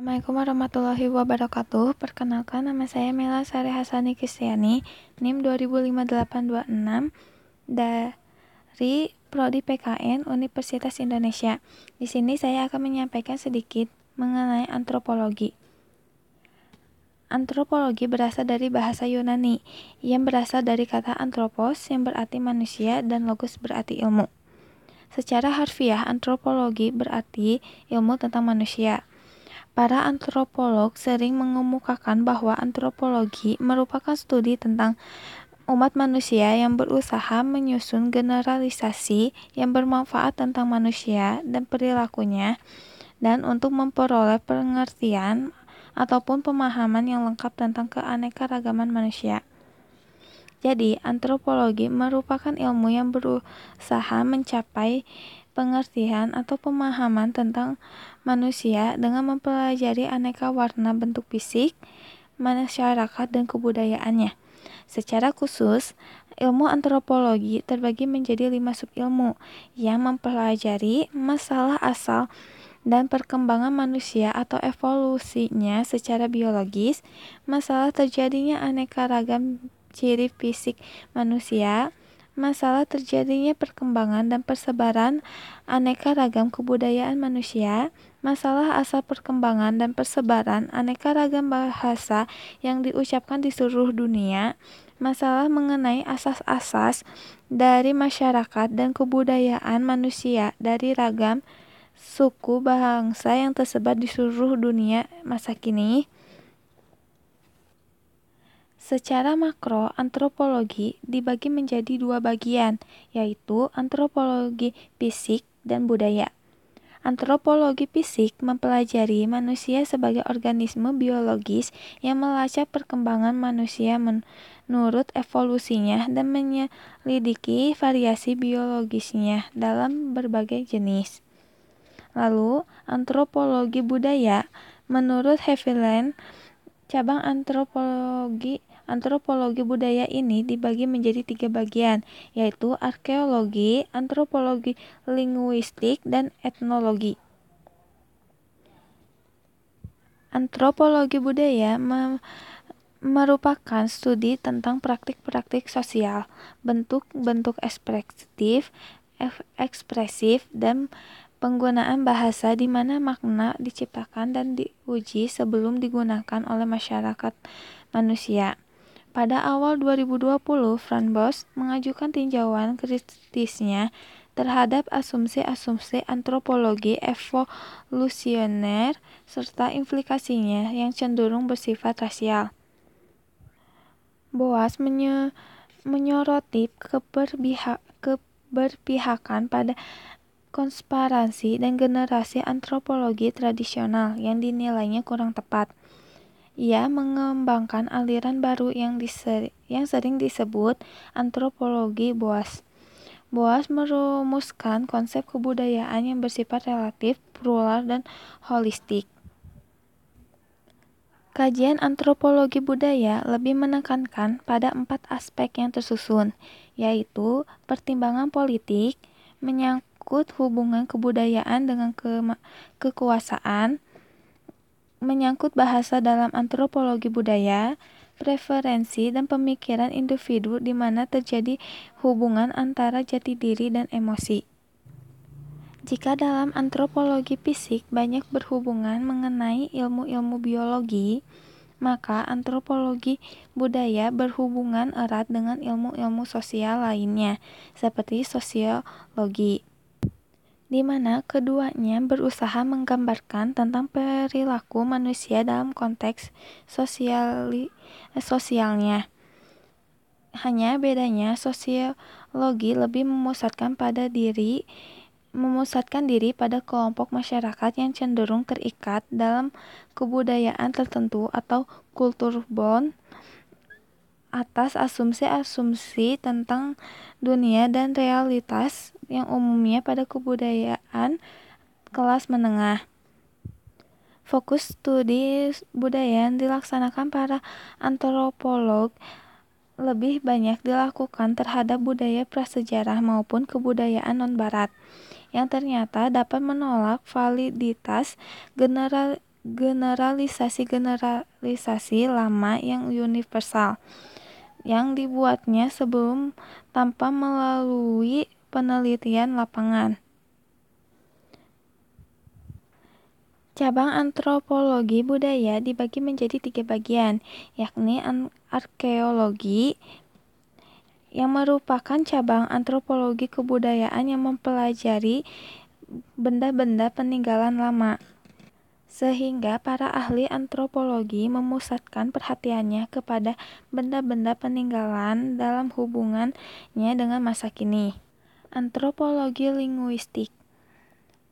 Assalamualaikum warahmatullahi wabarakatuh. Perkenalkan nama saya Mela Sari Hasani Kristiani, NIM 205826 dari Prodi PKN Universitas Indonesia. Di sini saya akan menyampaikan sedikit mengenai antropologi. Antropologi berasal dari bahasa Yunani yang berasal dari kata antropos yang berarti manusia dan logos berarti ilmu. Secara harfiah, antropologi berarti ilmu tentang manusia. Para antropolog sering mengemukakan bahwa antropologi merupakan studi tentang umat manusia yang berusaha menyusun generalisasi yang bermanfaat tentang manusia dan perilakunya, dan untuk memperoleh pengertian ataupun pemahaman yang lengkap tentang keanekaragaman manusia. Jadi, antropologi merupakan ilmu yang berusaha mencapai pengertian atau pemahaman tentang manusia dengan mempelajari aneka warna bentuk fisik, masyarakat, dan kebudayaannya. Secara khusus, ilmu antropologi terbagi menjadi lima subilmu yang mempelajari masalah asal dan perkembangan manusia atau evolusinya secara biologis, masalah terjadinya aneka ragam ciri fisik manusia, masalah terjadinya perkembangan dan persebaran aneka ragam kebudayaan manusia, masalah asal perkembangan dan persebaran aneka ragam bahasa yang diucapkan di seluruh dunia, masalah mengenai asas-asas dari masyarakat dan kebudayaan manusia dari ragam suku bangsa yang tersebar di seluruh dunia masa kini, Secara makro, antropologi dibagi menjadi dua bagian, yaitu antropologi fisik dan budaya. Antropologi fisik mempelajari manusia sebagai organisme biologis yang melacak perkembangan manusia menurut evolusinya dan menyelidiki variasi biologisnya dalam berbagai jenis. Lalu, antropologi budaya menurut Haviland, cabang antropologi Antropologi budaya ini dibagi menjadi tiga bagian, yaitu arkeologi, antropologi linguistik, dan etnologi. Antropologi budaya merupakan studi tentang praktik-praktik sosial, bentuk-bentuk ekspresif, ekspresif, dan penggunaan bahasa di mana makna diciptakan dan diuji sebelum digunakan oleh masyarakat manusia. Pada awal 2020, Fran Boss mengajukan tinjauan kritisnya terhadap asumsi-asumsi antropologi evolusioner serta implikasinya yang cenderung bersifat rasial. Boas menye menyoroti keberpihakan pada konspirasi dan generasi antropologi tradisional yang dinilainya kurang tepat. Ia mengembangkan aliran baru yang, yang sering disebut antropologi Boas. Boas merumuskan konsep kebudayaan yang bersifat relatif, plural, dan holistik. Kajian antropologi budaya lebih menekankan pada empat aspek yang tersusun, yaitu pertimbangan politik, menyangkut hubungan kebudayaan dengan ke kekuasaan, menyangkut bahasa dalam antropologi budaya, preferensi dan pemikiran individu di mana terjadi hubungan antara jati diri dan emosi. Jika dalam antropologi fisik banyak berhubungan mengenai ilmu-ilmu biologi, maka antropologi budaya berhubungan erat dengan ilmu-ilmu sosial lainnya, seperti sosiologi di mana keduanya berusaha menggambarkan tentang perilaku manusia dalam konteks sosiali, sosialnya. Hanya bedanya sosiologi lebih memusatkan pada diri memusatkan diri pada kelompok masyarakat yang cenderung terikat dalam kebudayaan tertentu atau kultur bond atas asumsi-asumsi tentang dunia dan realitas yang umumnya pada kebudayaan kelas menengah. Fokus studi budaya yang dilaksanakan para antropolog lebih banyak dilakukan terhadap budaya prasejarah maupun kebudayaan non-barat yang ternyata dapat menolak validitas general generalisasi-generalisasi lama yang universal, yang dibuatnya sebelum tanpa melalui penelitian lapangan. Cabang antropologi budaya dibagi menjadi tiga bagian, yakni arkeologi, yang merupakan cabang antropologi kebudayaan yang mempelajari benda-benda peninggalan lama, sehingga para ahli antropologi memusatkan perhatiannya kepada benda-benda peninggalan dalam hubungannya dengan masa kini. Antropologi linguistik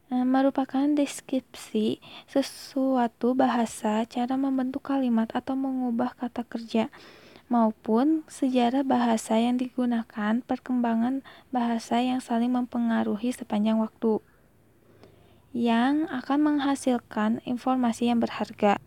merupakan deskripsi sesuatu bahasa, cara membentuk kalimat atau mengubah kata kerja, maupun sejarah bahasa yang digunakan, perkembangan bahasa yang saling mempengaruhi sepanjang waktu, yang akan menghasilkan informasi yang berharga.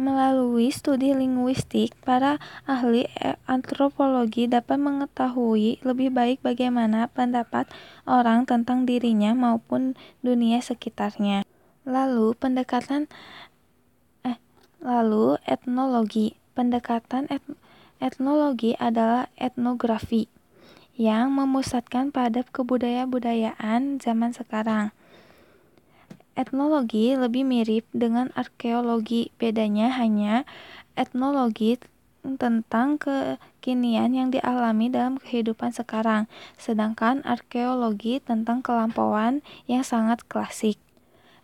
Melalui studi linguistik, para ahli antropologi dapat mengetahui lebih baik bagaimana pendapat orang tentang dirinya maupun dunia sekitarnya. Lalu, pendekatan eh lalu etnologi. Pendekatan et, etnologi adalah etnografi yang memusatkan pada kebudayaan-budayaan zaman sekarang Etnologi lebih mirip dengan arkeologi, bedanya hanya etnologi tentang kekinian yang dialami dalam kehidupan sekarang, sedangkan arkeologi tentang kelampauan yang sangat klasik.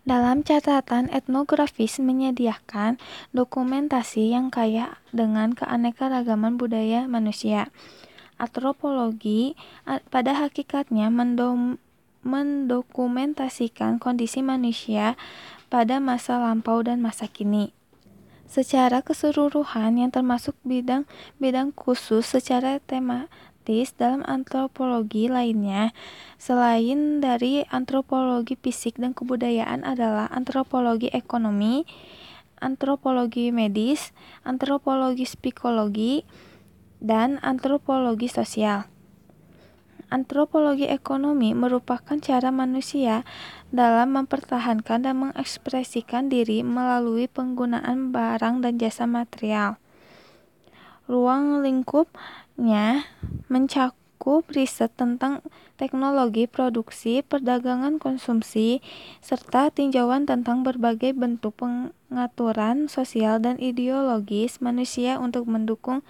Dalam catatan etnografis menyediakan dokumentasi yang kaya dengan keanekaragaman budaya manusia. Antropologi pada hakikatnya mendom mendokumentasikan kondisi manusia pada masa lampau dan masa kini. Secara keseluruhan yang termasuk bidang-bidang khusus secara tematis dalam antropologi lainnya selain dari antropologi fisik dan kebudayaan adalah antropologi ekonomi, antropologi medis, antropologi psikologi, dan antropologi sosial. Antropologi ekonomi merupakan cara manusia dalam mempertahankan dan mengekspresikan diri melalui penggunaan barang dan jasa material. Ruang lingkupnya mencakup riset tentang teknologi produksi, perdagangan konsumsi, serta tinjauan tentang berbagai bentuk pengaturan sosial dan ideologis manusia untuk mendukung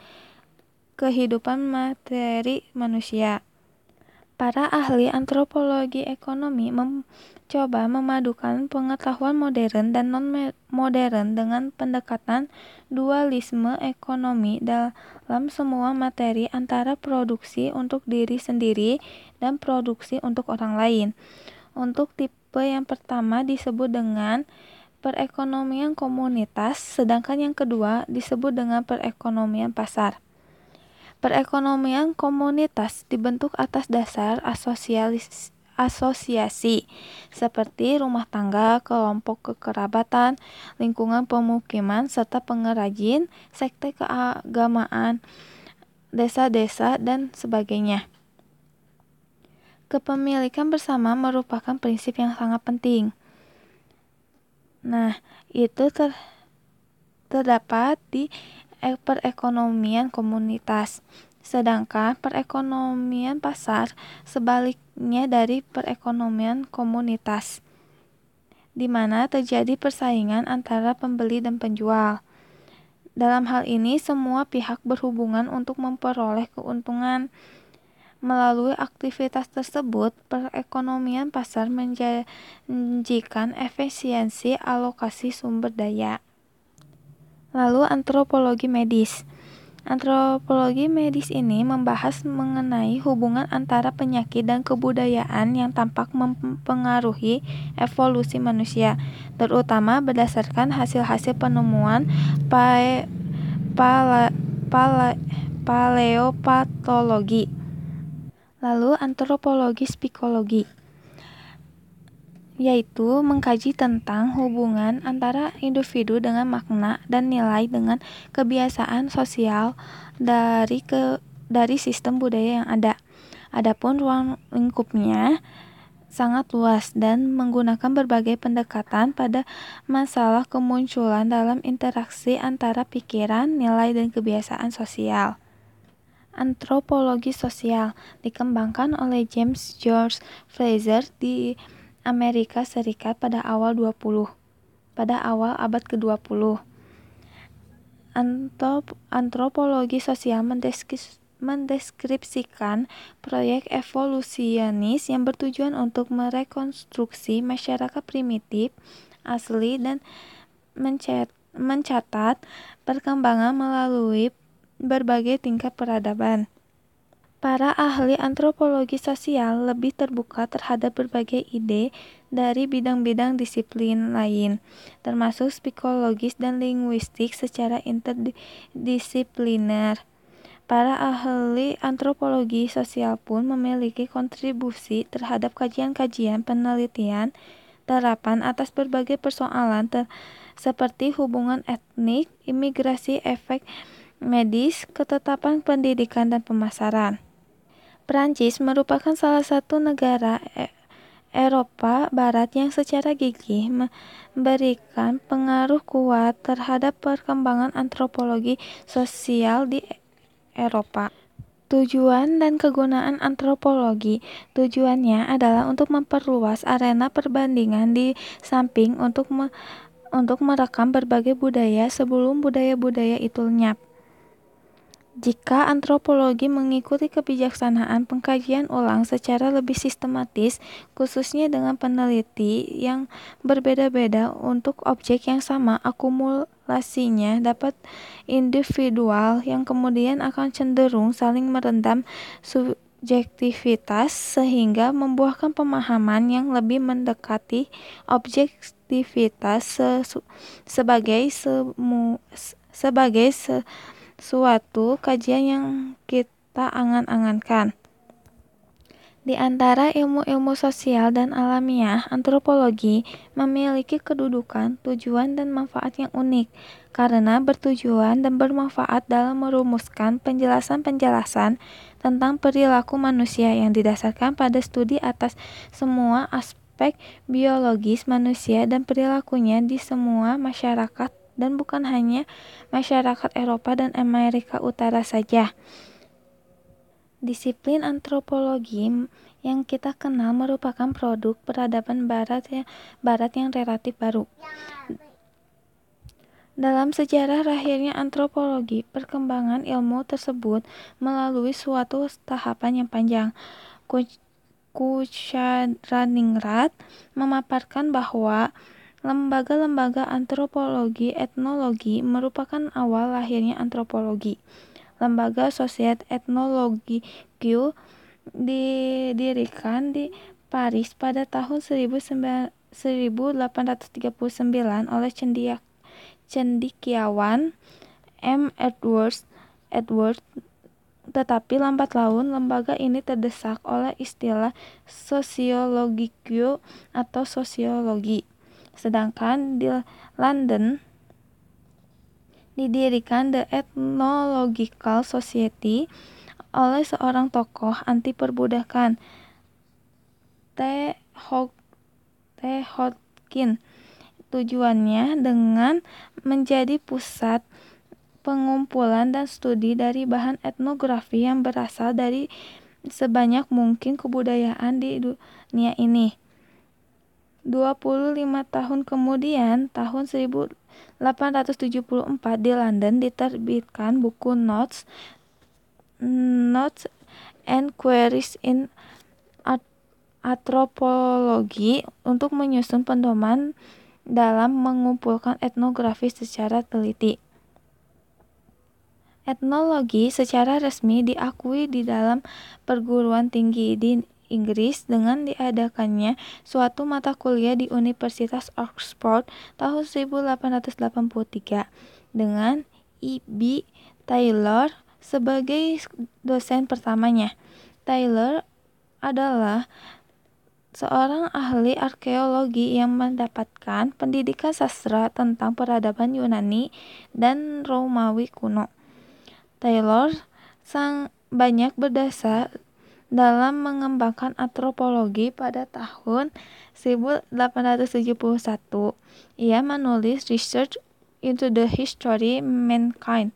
kehidupan materi manusia. Para ahli antropologi ekonomi mencoba memadukan pengetahuan modern dan non-modern dengan pendekatan dualisme ekonomi dalam semua materi antara produksi untuk diri sendiri dan produksi untuk orang lain. Untuk tipe yang pertama disebut dengan perekonomian komunitas, sedangkan yang kedua disebut dengan perekonomian pasar. Perekonomian komunitas dibentuk atas dasar asosiasi seperti rumah tangga, kelompok kekerabatan, lingkungan pemukiman, serta pengrajin, sekte keagamaan, desa-desa, dan sebagainya. Kepemilikan bersama merupakan prinsip yang sangat penting. Nah, itu ter terdapat di perekonomian komunitas. Sedangkan perekonomian pasar sebaliknya dari perekonomian komunitas, di mana terjadi persaingan antara pembeli dan penjual. Dalam hal ini, semua pihak berhubungan untuk memperoleh keuntungan. Melalui aktivitas tersebut, perekonomian pasar menjanjikan efisiensi alokasi sumber daya. Lalu antropologi medis. Antropologi medis ini membahas mengenai hubungan antara penyakit dan kebudayaan yang tampak mempengaruhi evolusi manusia, terutama berdasarkan hasil-hasil penemuan pale, pale, pale, paleopatologi. Lalu antropologi psikologi yaitu mengkaji tentang hubungan antara individu dengan makna dan nilai dengan kebiasaan sosial dari ke dari sistem budaya yang ada. Adapun ruang lingkupnya sangat luas dan menggunakan berbagai pendekatan pada masalah kemunculan dalam interaksi antara pikiran, nilai, dan kebiasaan sosial. Antropologi sosial dikembangkan oleh James George Fraser di Amerika Serikat pada awal 20 pada awal abad ke-20. Antropologi sosial mendeskripsikan proyek evolusionis yang bertujuan untuk merekonstruksi masyarakat primitif asli dan mencatat perkembangan melalui berbagai tingkat peradaban. Para ahli antropologi sosial lebih terbuka terhadap berbagai ide dari bidang-bidang disiplin lain, termasuk psikologis dan linguistik secara interdisipliner. Para ahli antropologi sosial pun memiliki kontribusi terhadap kajian-kajian penelitian terapan atas berbagai persoalan seperti hubungan etnik, imigrasi, efek medis, ketetapan pendidikan, dan pemasaran. Prancis merupakan salah satu negara e Eropa Barat yang secara gigih memberikan pengaruh kuat terhadap perkembangan antropologi sosial di Eropa. Tujuan dan kegunaan antropologi tujuannya adalah untuk memperluas arena perbandingan di samping untuk me untuk merekam berbagai budaya sebelum budaya-budaya itu lenyap. Jika antropologi mengikuti kebijaksanaan pengkajian ulang secara lebih sistematis, khususnya dengan peneliti yang berbeda-beda untuk objek yang sama, akumulasinya dapat individual yang kemudian akan cenderung saling merendam subjektivitas sehingga membuahkan pemahaman yang lebih mendekati objektivitas se sebagai semu sebagai se suatu kajian yang kita angan-angankan. Di antara ilmu-ilmu sosial dan alamiah, antropologi memiliki kedudukan, tujuan, dan manfaat yang unik karena bertujuan dan bermanfaat dalam merumuskan penjelasan-penjelasan tentang perilaku manusia yang didasarkan pada studi atas semua aspek biologis manusia dan perilakunya di semua masyarakat dan bukan hanya masyarakat Eropa dan Amerika Utara saja. Disiplin antropologi yang kita kenal merupakan produk peradaban barat yang, barat yang relatif baru. Dalam sejarah lahirnya antropologi, perkembangan ilmu tersebut melalui suatu tahapan yang panjang. Kuchadraningrat memaparkan bahwa Lembaga-lembaga antropologi etnologi merupakan awal lahirnya antropologi. Lembaga Societe Ethnologique didirikan di Paris pada tahun 1839 oleh cendiak, cendikiawan M. Edwards Edward tetapi lambat laun lembaga ini terdesak oleh istilah sosiologikio atau sosiologi sedangkan di London didirikan The Ethnological Society oleh seorang tokoh anti perbudakan T. Hodgkin. Tujuannya dengan menjadi pusat pengumpulan dan studi dari bahan etnografi yang berasal dari sebanyak mungkin kebudayaan di dunia ini. 25 tahun kemudian, tahun 1874 di London diterbitkan buku Notes Notes and Queries in Anthropology untuk menyusun pedoman dalam mengumpulkan etnografi secara teliti. Etnologi secara resmi diakui di dalam perguruan tinggi di Inggris dengan diadakannya suatu mata kuliah di Universitas Oxford tahun 1883 dengan E.B. Taylor sebagai dosen pertamanya. Taylor adalah seorang ahli arkeologi yang mendapatkan pendidikan sastra tentang peradaban Yunani dan Romawi kuno. Taylor sang banyak berdasar dalam mengembangkan antropologi pada tahun 1871. Ia menulis Research into the History Mankind.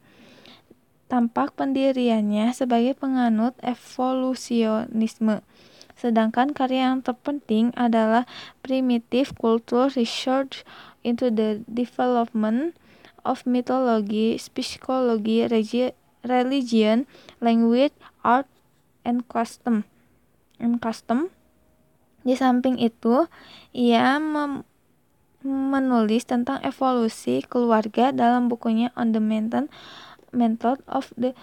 Tampak pendiriannya sebagai penganut evolusionisme. Sedangkan karya yang terpenting adalah Primitive Culture Research into the Development of Mythology, Psychology, Religion, Language, Art, and Custom. And custom. Di samping itu, ia menulis tentang evolusi keluarga dalam bukunya On the Method, Method of the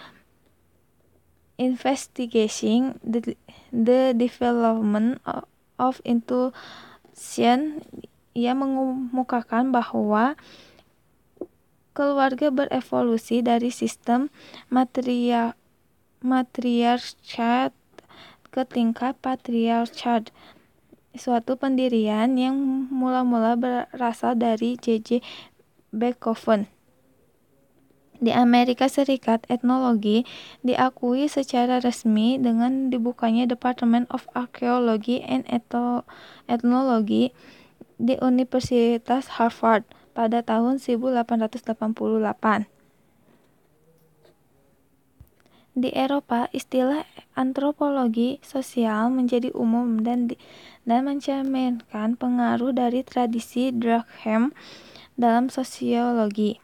Investigating the, the Development of, of Intuition. Ia mengemukakan bahwa keluarga berevolusi dari sistem material matriarchat ke tingkat patriarchat, suatu pendirian yang mula-mula berasal dari J.J. Beethoven. Di Amerika Serikat, etnologi diakui secara resmi dengan dibukanya Department of Archaeology and Ethnology di Universitas Harvard pada tahun 1888. Di Eropa, istilah antropologi sosial menjadi umum dan di, dan mencerminkan pengaruh dari tradisi Durkheim dalam sosiologi.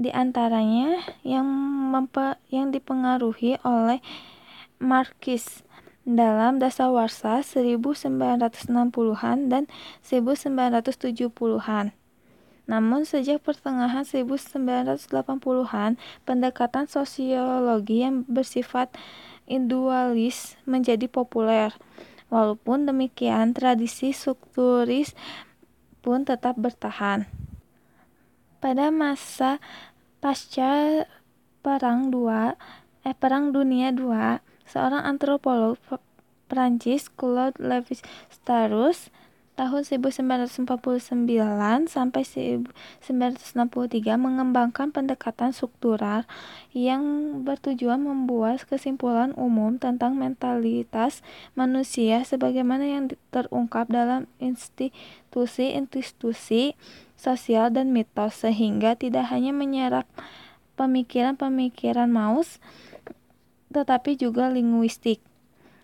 Di antaranya yang mempe, yang dipengaruhi oleh Marxis dalam dasawarsa 1960-an dan 1970-an. Namun sejak pertengahan 1980-an, pendekatan sosiologi yang bersifat individualis menjadi populer. Walaupun demikian, tradisi strukturis pun tetap bertahan. Pada masa pasca Perang Dua, eh, Perang Dunia II, seorang antropolog Prancis Claude Lévi-Strauss tahun 1949 sampai 1963 mengembangkan pendekatan struktural yang bertujuan membuat kesimpulan umum tentang mentalitas manusia sebagaimana yang terungkap dalam institusi-institusi sosial dan mitos sehingga tidak hanya menyerap pemikiran-pemikiran Maus tetapi juga linguistik.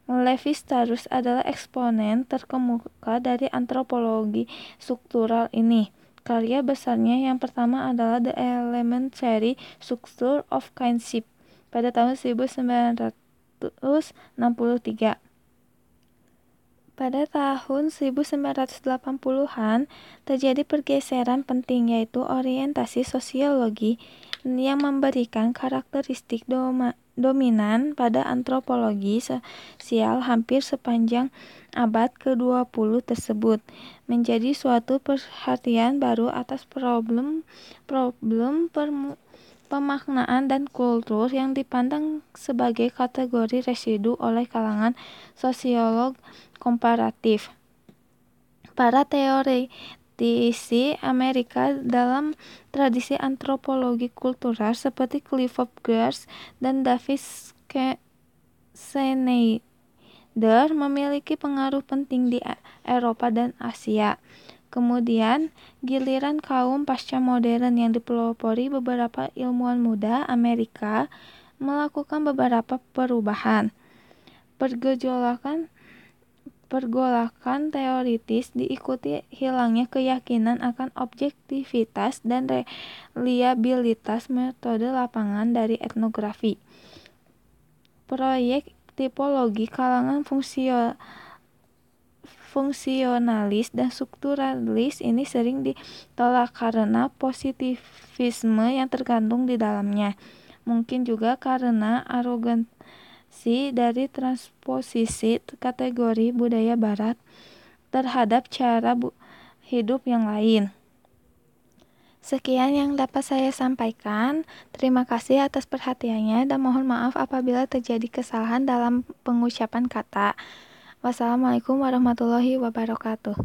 Levi Strauss adalah eksponen terkemuka dari antropologi struktural ini. Karya besarnya yang pertama adalah The Elementary Structure of Kinship pada tahun 1963. Pada tahun 1980-an, terjadi pergeseran penting yaitu orientasi sosiologi yang memberikan karakteristik doma dominan pada antropologi sosial hampir sepanjang abad ke-20 tersebut, menjadi suatu perhatian baru atas problem-problem pemaknaan dan kultur yang dipandang sebagai kategori residu oleh kalangan sosiolog komparatif. Para teori praktisi Amerika dalam tradisi antropologi kultural seperti Clifford Geertz dan David Schneider memiliki pengaruh penting di Eropa dan Asia. Kemudian, giliran kaum pasca modern yang dipelopori beberapa ilmuwan muda Amerika melakukan beberapa perubahan. Pergejolakan Pergolakan teoritis diikuti hilangnya keyakinan akan objektivitas dan reliabilitas metode lapangan dari etnografi. Proyek tipologi kalangan fungsio, fungsionalis dan strukturalis ini sering ditolak karena positivisme yang tergantung di dalamnya. Mungkin juga karena arogan si dari transposisi kategori budaya barat terhadap cara hidup yang lain. Sekian yang dapat saya sampaikan. Terima kasih atas perhatiannya dan mohon maaf apabila terjadi kesalahan dalam pengucapan kata. Wassalamualaikum warahmatullahi wabarakatuh.